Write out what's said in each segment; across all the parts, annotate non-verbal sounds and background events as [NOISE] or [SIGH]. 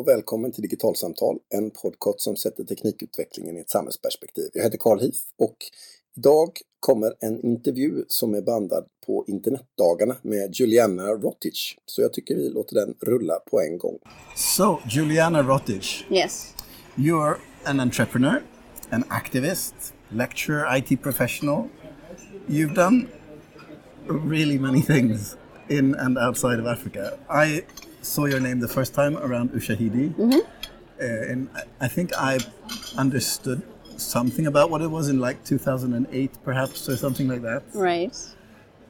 Och välkommen till Digitalsamtal, en podcast som sätter teknikutvecklingen i ett samhällsperspektiv. Jag heter Carl Hif och idag kommer en intervju som är bandad på internetdagarna med Juliana Rotich. Så jag tycker vi låter den rulla på en gång. So, Juliana Rotich, Yes. you're an entrepreneur, an activist, lecturer, IT professional. You've done really many things in and outside of Africa. I saw your name the first time around Ushahidi. Uh, and I- I think I understood something about what it was in like 2008, perhaps, or something like that. Right.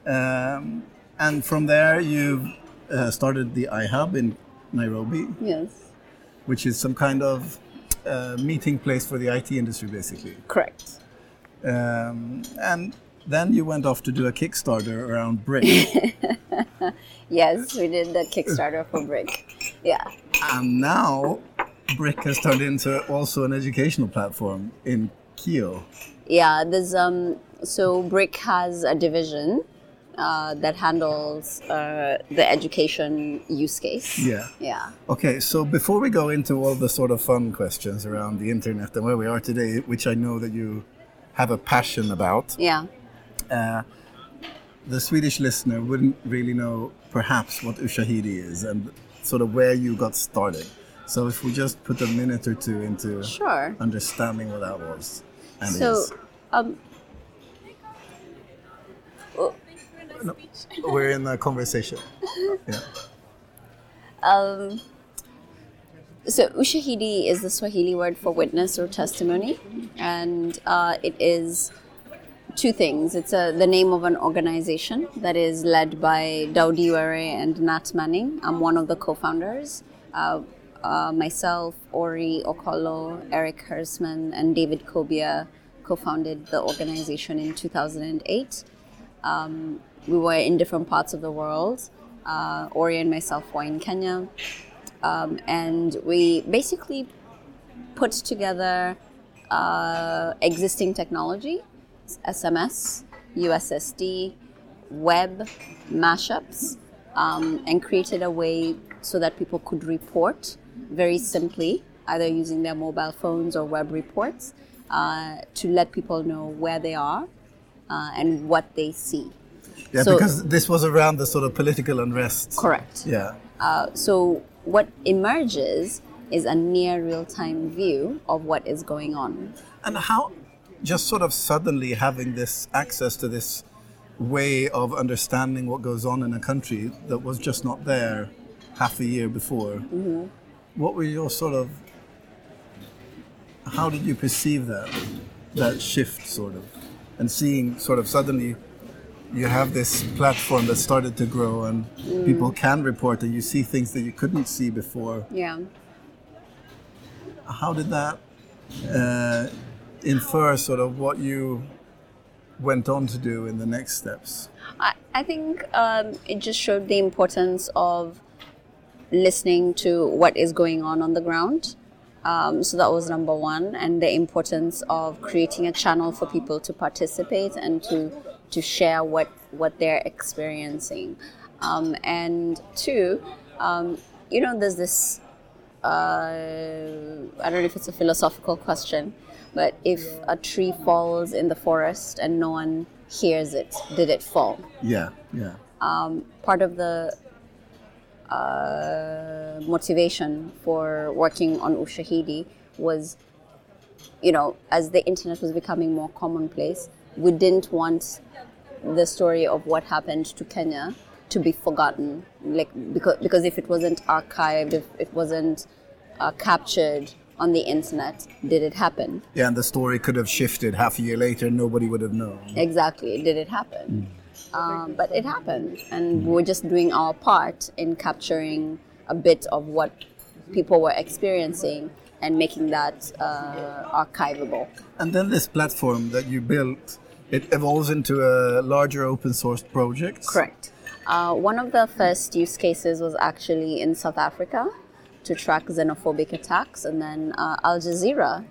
Um, and from there, you've uh, started the iHub in Nairobi, Yes. which is some kind of uh, meeting place for the IT industry, basically. Correct. Um, and then you went off to do a Kickstarter around [LAUGHS] BRCK. Yes, we did the Kickstarter for BRCK. Yeah. and now BRCK has turned into also an educational platform in Kio. Yeah, there's um so BRCK has a division uh, that handles uh, the education use case. Yeah. Yeah. Okay, so before we go into all the sort of fun questions around the internet and where we are today, which I know that you have a passion about, Yeah. uh, the Swedish listener wouldn't really know perhaps what Ushahidi is and sort of where you got started. So if we just put a minute or two into Sure. understanding what that was and So is. um No, we're in a conversation. [LAUGHS] Yeah. um so ushahidi is the Swahili word for witness or testimony, and uh, it is two things. It's a, the name of an organization that is led by Daudi Were and Nat Manning. I'm one of the co-founders. Uh, uh, myself, Ory Okolloh, Erik Hersman, and David Kobia co-founded the organization in 2008. Um, we were in different parts of the world. Uh, Ory and myself were in Kenya. Um, and we basically put together uh, existing technology, SMS, USSD, web, mashups, um, and created a way so that people could report very simply, either using their mobile phones or web reports, uh, to let people know where they are uh, and what they see. Yeah, So- because this was around the sort of political unrest. Correct. Yeah. Uh, so what emerges is a near real-time view of what is going on. And how, just sort of suddenly having this access to this way of understanding what goes on in a country that was just not there half a year before. What were your sort of, how did you perceive that, that shift sort of? And seeing sort of suddenly you have this platform that started to grow and people can report and you see things that you couldn't see before Yeah. how did that uh, infer sort of what you went on to do in the next steps? I, I think um, it just showed the importance of listening to what is going on on the ground. Um, so that was number one, and the importance of creating a channel for people to participate and to to share what what they're experiencing. Um, and two, um, you know, there's this uh, I don't know if it's a philosophical question, but if a tree falls in the forest and no one hears it, did it fall? Yeah, yeah. Um, part of the uh, motivation for working on Ushahidi was, you know, as the internet was becoming more commonplace, we didn't want the story of what happened to Kenya to be forgotten. Like because because if it wasn't archived, if it wasn't uh, captured on the internet, did it happen? Yeah, and the story could have shifted half a year later, nobody would have known. Exactly, did it happen? Um, but it happened, and we we're just doing our part in capturing a bit of what people were experiencing and making that uh, archivable. And then this platform that you built, it evolves into a larger open source project. Correct. Uh, one of the first use cases was actually in South Africa to track xenophobic attacks, and then uh, Al Jazeera,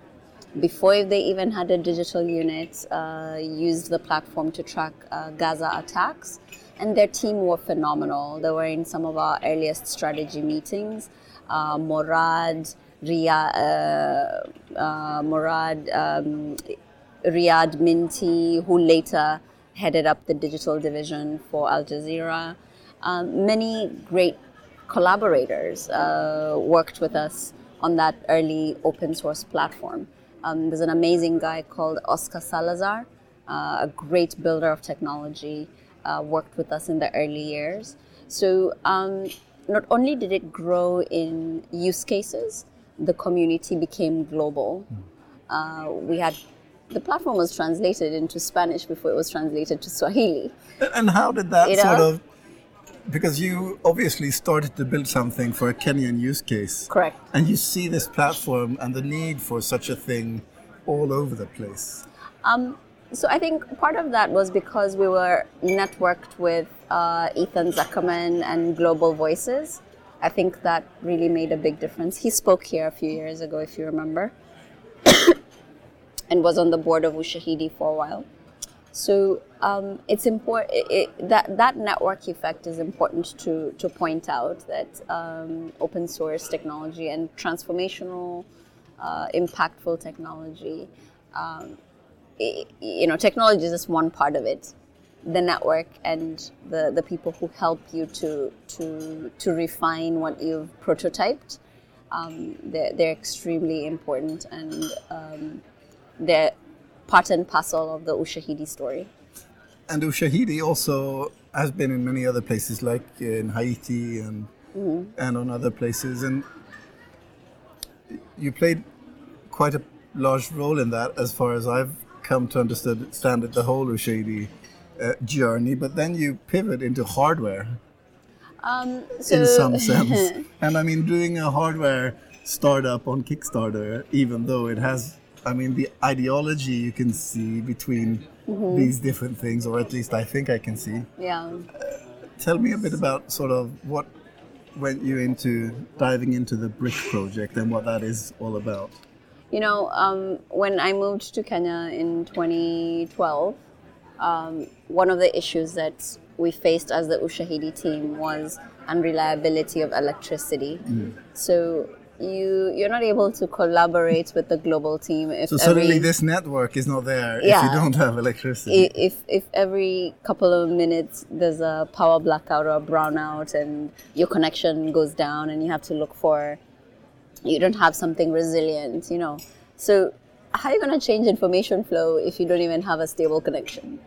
before they even had a digital unit, uh, used the platform to track uh, Gaza attacks. And their team were phenomenal. They were in some of our earliest strategy meetings. uh, Morad, Riyad, uh, uh, Morad, um, Riyad Minty, who later headed up the digital division for Al Jazeera. Um, many great collaborators uh, worked with us on that early open source platform. Um, there's an amazing guy called Oscar Salazar, uh, a great builder of technology, uh, worked with us in the early years. So um, not only did it grow in use cases, the community became global. Uh, we had the platform was translated into Spanish before it was translated to Swahili. And how did that You sort of? Because you obviously started to build something for a Kenyan use case. Correct. And you see this platform and the need for such a thing all over the place. Um, so I think part of that was because we were networked with uh, Ethan Zuckerman and Global Voices. I think that really made a big difference. He spoke here a few years ago, if you remember, [COUGHS] and was on the board of Ushahidi for a while. So um, it's important it, that that network effect is important to to point out that um, open source technology and transformational, uh, impactful technology. Um, i- you know, technology is just one part of it. The network and the, the people who help you to to to refine what you've prototyped, um, they're, they're extremely important and um, they're part and parcel of the Ushahidi story. And Ushahidi also has been in many other places, like in Haiti and and on other places. And you played quite a large role in that, as far as I've come to understand it, the whole Ushahidi uh, journey. But then you pivot into hardware Um, so, in some [LAUGHS] sense. and I mean, doing a hardware startup on Kickstarter, even though it has, I mean, the ideology you can see between these different things, or at least I think I can see. yeah. Tell me a bit about sort of what went you into diving into the BRCK project and what that is all about. You know, um, when I moved to Kenya in 2012, um, one of the issues that we faced as the Ushahidi team was unreliability of electricity. So you you're not able to collaborate with the global team if So suddenly every, this network is not there if you don't have electricity. if if every couple of minutes there's a power blackout or a brownout and your connection goes down and you have to look for you don't have something resilient you know. So how are you going to change information flow if you don't even have a stable connection?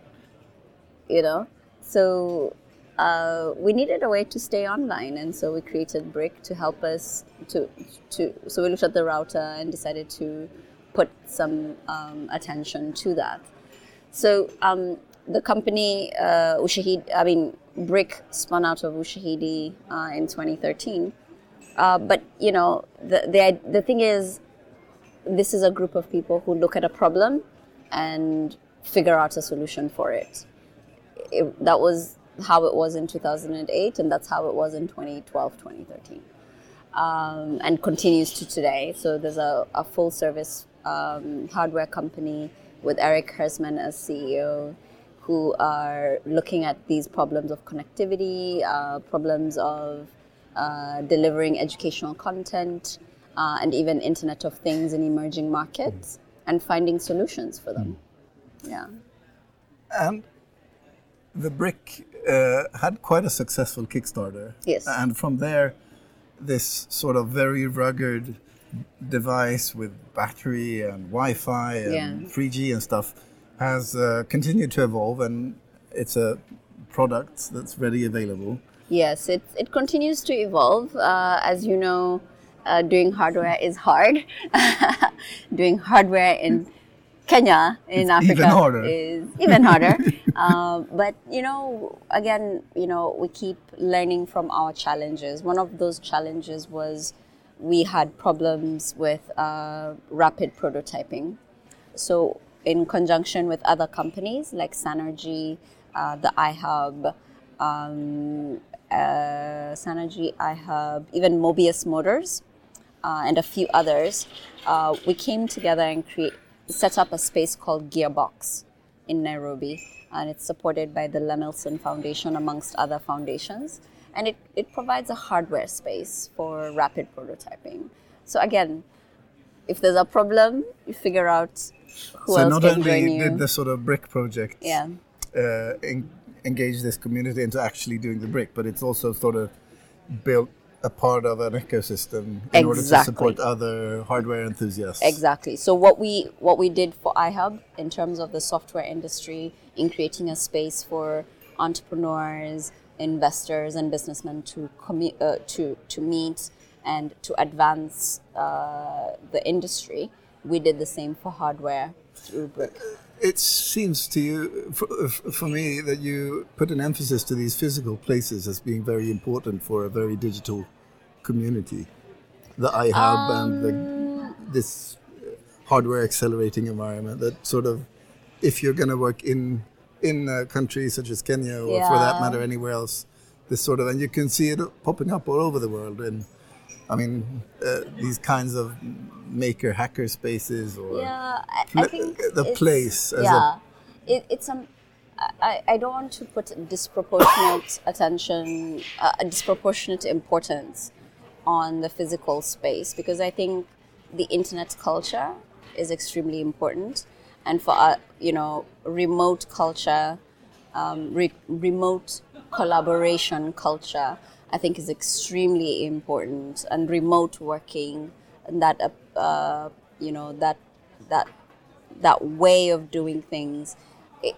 You know? So uh, we needed a way to stay online and so we created BRCK to help us to to so we looked at the router and decided to put some um, attention to that so um, the company uh, Ushahid, I mean BRCK spun out of Ushahidi uh, in 2013. Uh, but you know the, the the thing is, this is a group of people who look at a problem and figure out a solution for it. it that was how it was in 2008, and that's how it was in 2012, 2013 um, and continues to today. So there's a, a full service um, hardware company with Erik Hersman as CEO who are looking at these problems of connectivity, uh, problems of uh, delivering educational content, uh, and even Internet of Things in emerging markets, and finding solutions for them. Yeah. And the BRCK uh, had quite a successful Kickstarter. Yes. And from there, this sort of very rugged device with battery and Wi-Fi and Yeah. 3G and stuff has uh, continued to evolve, and it's a product that's ready available. Yes, it, it continues to evolve. Uh, as you know, uh, doing hardware is hard. [LAUGHS] doing hardware in Kenya, in It's Africa, even harder. is even harder. [LAUGHS] um, but, you know, again, you know, we keep learning from our challenges. One of those challenges was we had problems with uh, rapid prototyping. So, in conjunction with other companies like Sanergy, uh, the iHub, um, uh, Sanergy, iHub, even Mobius Motors, uh, and a few others, uh, we came together and create, set up a space called Gearbox in Nairobi, and it's supported by the Lemelson Foundation amongst other foundations. and it, it provides a hardware space for rapid prototyping. So again, if there's a problem, you figure out who so else not can only join you. did the sort of BRCK project yeah, uh, en- engage this community into actually doing the BRCK, but it's also sort of built a part of an ecosystem in order to support other hardware enthusiasts. exactly. So what we what we did for iHub in terms of the software industry in creating a space for entrepreneurs, investors, and businessmen to commu- uh, to to meet and to advance uh, the industry, we did the same for hardware through BRCK. It seems to you, for, for me, that you put an emphasis to these physical places as being very important for a very digital community. The iHub and the, um, this hardware accelerating environment that sort of, if you're going to work in in a country such as Kenya or for that matter anywhere else, this sort of, and you can see it popping up all over the world. And I mean, uh, these kinds of maker hacker spaces or Yeah, I, I think the place as a- yeah, it, it's um, I, I don't want to put disproportionate [COUGHS] attention, uh, a disproportionate importance on the physical space because I think the internet culture is extremely important, and for uh, you know remote culture, um, re- remote collaboration culture, I think is extremely important, and remote working and that uh, you know that that that way of doing things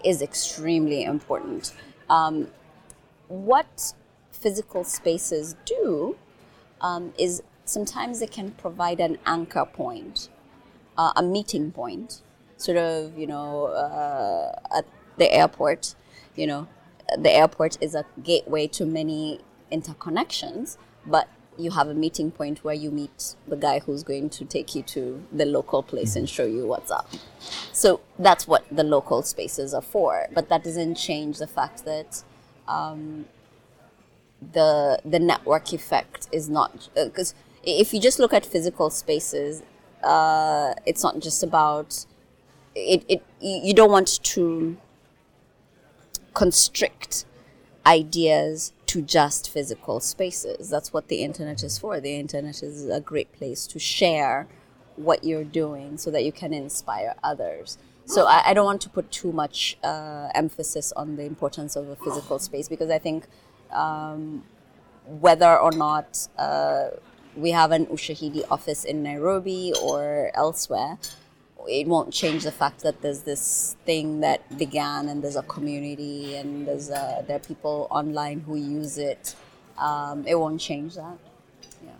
is extremely important. Um, what physical spaces do um, is sometimes they can provide an anchor point, uh, a meeting point, sort of, you know, uh, at the airport, you know, the airport is a gateway to many interconnections, but you have a meeting point where you meet the guy who's going to take you to the local place and mm-hmm. show you what's up. So that's what the local spaces are for, but that doesn't change the fact that um, the the network effect is not uh, because if you just look at physical spaces, uh, it's not just about it. It you don't want to constrict ideas to just physical spaces. That's what the internet is for. The internet is a great place to share what you're doing so that you can inspire others. So I, I don't want to put too much uh, emphasis on the importance of a physical space because I think um, whether or not uh, we have an Ushahidi office in Nairobi or elsewhere, it won't change the fact that there's this thing that began and there's a community and there's a, there are people online who use it. Um, it won't change that. Yeah.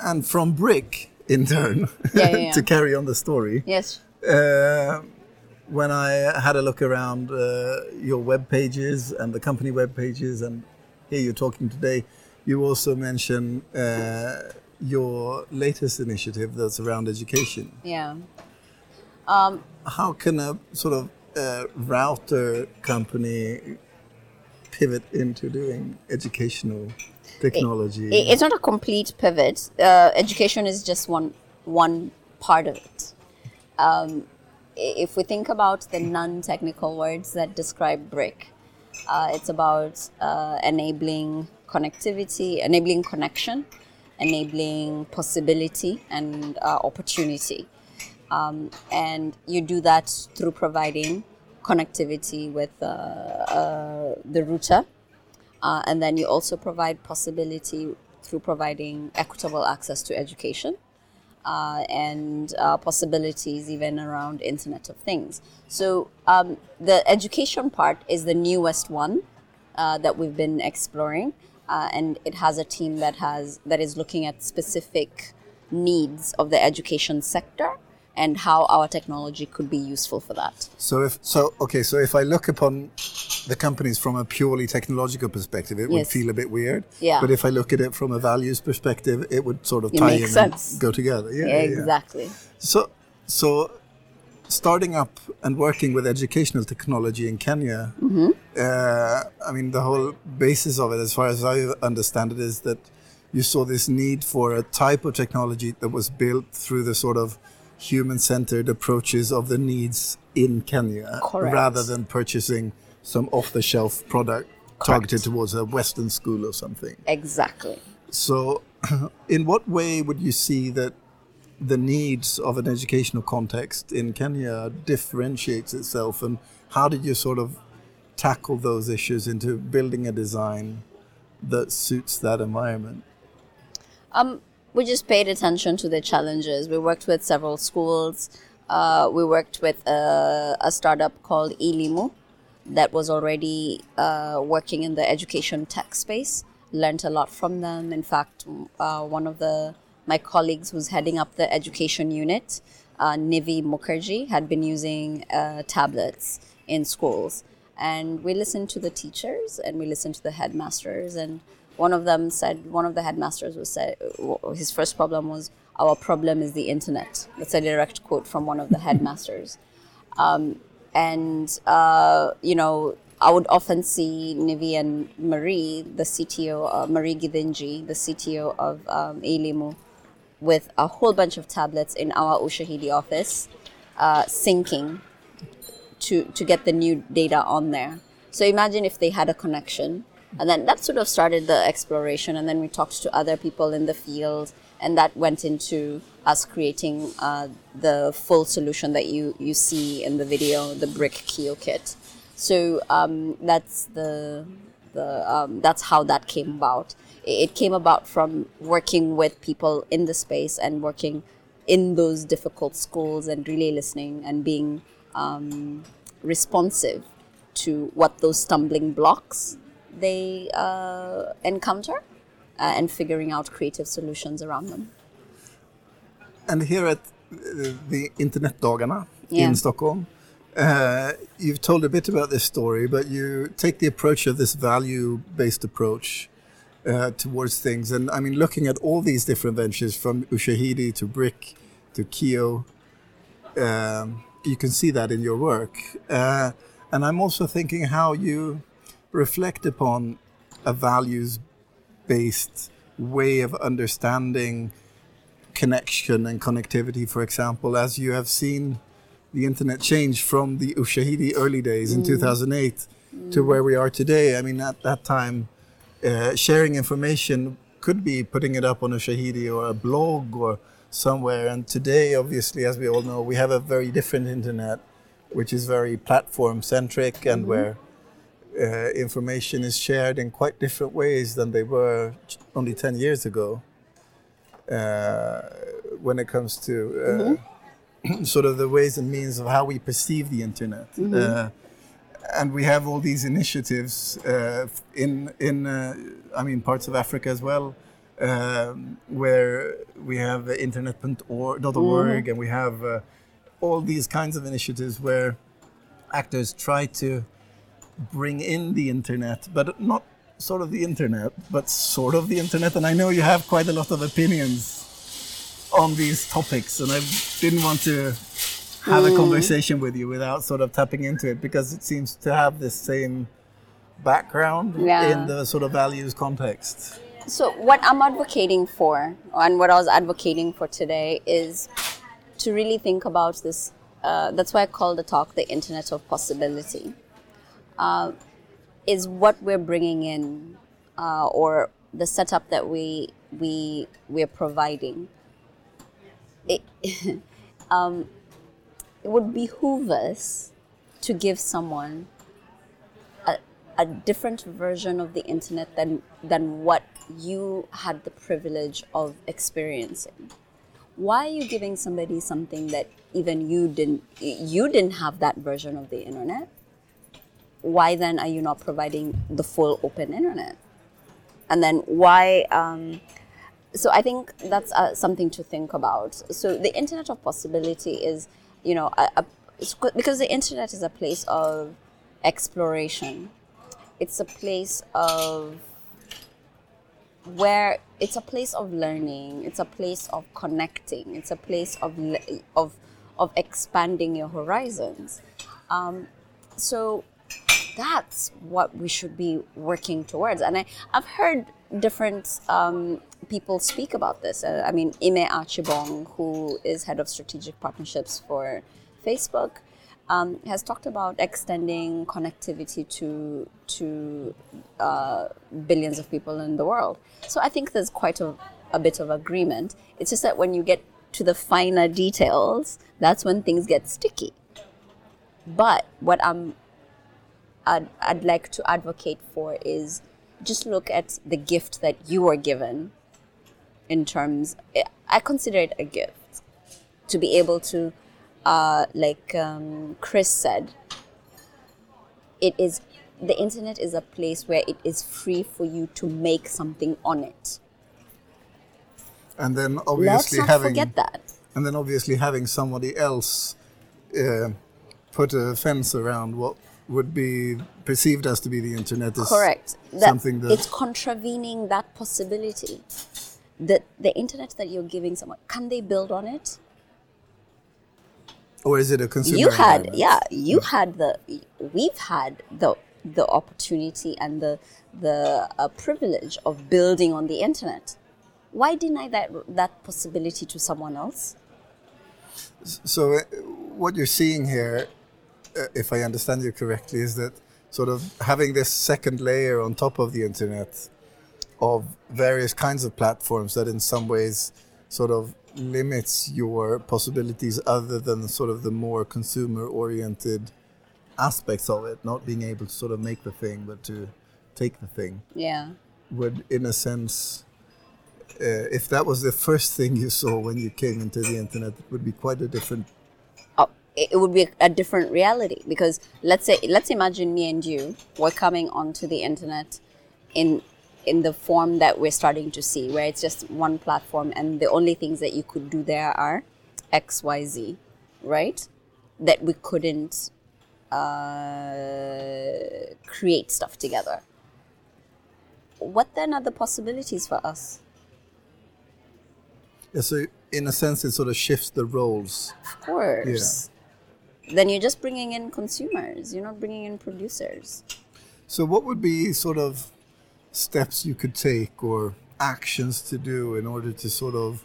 and from BRCK in turn Yeah, yeah, [LAUGHS] to carry on the story. Yes. Uh, when I had a look around uh, your web pages and the company web pages, and here you're talking today, you also mention uh, your latest initiative that's around education. Yeah. How can a sort of uh, router company pivot into doing educational technology? I- It's not a complete pivot. Uh, education is just one one part of it. Um, if we think about the non-technical words that describe BRCK, uh, it's about uh, enabling connectivity, enabling connection, enabling possibility and uh, opportunity. Um, and you do that through providing connectivity with uh, uh, the router. Uh, and then you also provide possibility through providing equitable access to education uh, and uh, possibilities even around Internet of Things. So um, the education part is the newest one uh, that we've been exploring, uh, and it has a team that has that is looking at specific needs of the education sector and how our technology could be useful for that. So if so, okay. So if I look upon the companies from a purely technological perspective, it would feel a bit weird. Yeah. But if I look at it from a values perspective, it would sort of It tie in sense. and go together. Yeah, yeah, yeah. exactly. So, so starting up and working with educational technology in Kenya, Mm-hmm. uh, I mean, the whole basis of it, as far as I understand it, is that you saw this need for a type of technology that was built through the sort of human-centered approaches of the needs in Kenya, Correct. rather than purchasing some off-the-shelf product targeted towards a Western school or something. Exactly. So, [CLEARS THROAT] in what way would you see that the needs of an educational context in Kenya differentiates itself, and how did you sort of tackle those issues into building a design that suits that environment? Um, we just paid attention to the challenges. We worked with several schools. Uh, we worked with a, a, startup called Elimu that was already uh, working in the education tech space. Learned a lot from them. In fact, uh, one of the my colleagues who's heading up the education unit, uh, Nivi Mukherjee, had been using uh, tablets in schools. And we listened to the teachers and we listened to the headmasters. And one of them said, one of the headmasters was said, his first problem was, our problem is the internet. That's a direct quote from one of the headmasters. Um, and, uh, you know, I would often see Nivi and Marie, the CTO, uh, Marie Githinji, the CTO of um, Elimu, with a whole bunch of tablets in our Ushahidi office, uh, syncing to, to get the new data on there. So imagine if they had a connection. And then that sort of started the exploration. And then we talked to other people in the field. And that went into us creating uh, the full solution that you, you see in the video, the BRCK Kio kit. So um, that's the, the um, that's how that came about it came about from working with people in the space and working in those difficult schools and really listening and being um, responsive to what those stumbling blocks they uh, encounter uh, and figuring out creative solutions around them. And here at the Internetdagarna yeah. in Stockholm, uh, you've told a bit about this story, but you take the approach of this value based approach uh, towards things. And I mean, looking at all these different ventures from Ushahidi to BRCK to Kio, um, you can see that in your work. Uh, and I'm also thinking how you reflect upon a values based way of understanding connection and connectivity, for example, as you have seen the internet change from the Ushahidi early days in mm. 2008 mm. to where we are today. I mean, at that time, uh, sharing information could be putting it up on Ushahidi or a blog or somewhere. And today, obviously, as we all know, we have a very different internet, which is very platform centric and mm-hmm. where uh, information is shared in quite different ways than they were only 10 years ago uh, when it comes to uh, mm-hmm. [CLEARS THROAT] sort of the ways and means of how we perceive the internet. Mm-hmm. And we have all these initiatives uh, in in uh, I mean parts of Africa as well, um, where we have internet.org mm. and we have uh, all these kinds of initiatives where actors try to bring in the internet, but not sort of the internet, but sort of the internet. And I know you have quite a lot of opinions on these topics, and I didn't want to have mm. a conversation with you without sort of tapping into it because it seems to have the same background yeah. in the sort of values context. So, what I'm advocating for, and what I was advocating for today, is to really think about this. Uh, that's why I call the talk the Internet of Possibility. Uh, is what we're bringing in, uh, or the setup that we we we're providing. It, [LAUGHS] um, it would behoove us to give someone a, a different version of the internet than than what you had the privilege of experiencing. Why are you giving somebody something that even you didn't you didn't have that version of the internet? Why then are you not providing the full open internet? And then why um, so i think that's uh, something to think about. So the internet of possibility is you know, a, a, because the internet is a place of exploration. It's a place of where it's a place of learning. It's a place of connecting. It's a place of of of expanding your horizons. Um, so that's what we should be working towards. And I, I've heard different um, people speak about this. Uh, I mean, Ime Archibong, who is head of strategic partnerships for Facebook, um, has talked about extending connectivity to to uh, billions of people in the world. So I think there's quite a, a bit of agreement. It's just that when you get to the finer details, that's when things get sticky. But what I'm I'd, I'd like to advocate for is just look at the gift that you were given in terms I consider it a gift to be able to uh, like um, Chris said, it is the internet is a place where it is free for you to make something on it. And then obviously Let's having forget that. and then obviously having somebody else uh, put a fence around what would be perceived as to be the internet is Correct. That something that it's contravening that possibility. That the internet that you're giving someone, can they build on it? or is it a consumer you had yeah you had the we've had the the opportunity and the the uh, privilege of building on the internet why deny that that possibility to someone else So, uh, what you're seeing here, if I understand you correctly, is that sort of having this second layer on top of the internet of various kinds of platforms that, in some ways, sort of limits your possibilities other than sort of the more consumer oriented aspects of it, not being able to sort of make the thing, but to take the thing, yeah. Would, in a sense, uh, if that was the first thing you saw when you came into the internet, it would be quite a different it would be a different reality because let's say let's imagine me and you were coming onto the internet in in the form that we're starting to see where it's just one platform and the only things that you could do there are xyz right? That we couldn't uh, create stuff together. What then are the possibilities for us? Yeah, so in a sense, it sort of shifts the roles. of course then you're just bringing in consumers you're not bringing in producers So, what would be sort of steps you could take or actions to do in order to sort of,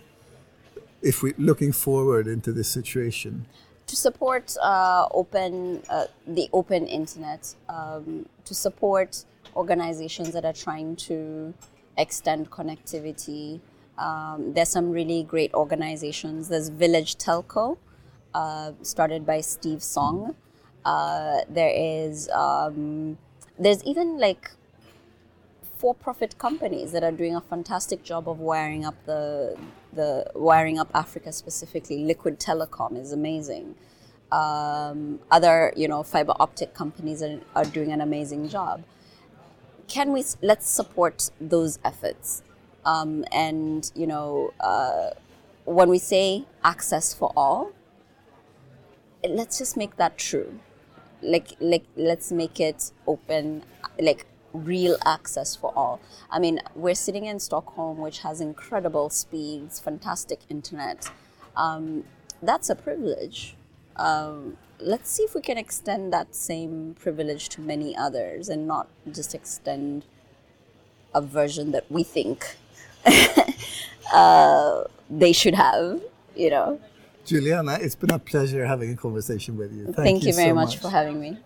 if we're looking forward into this situation? to support uh, open uh, the open internet, um, to support organizations that are trying to extend connectivity. Um, there's some really great organizations. There's Village Telco, uh, started by Steve Song. Uh, there is um, there's even like for-profit companies that are doing a fantastic job of wiring up the the wiring up Africa specifically. Liquid Telecom is amazing. Um, other you know fiber optic companies are, are doing an amazing job. Can we let's support those efforts? Um, and you know uh, when we say access for all, let's just make that true. Like like let's make it open like real access for all. I mean we're sitting in stockholm which has incredible speeds fantastic internet. Um, that's a privilege. Um, let's see if we can extend that same privilege to many others and not just extend a version that we think [LAUGHS] uh, they should have you know Juliana, it's been a pleasure having a conversation with you. Thank, thank, you, very so much for having me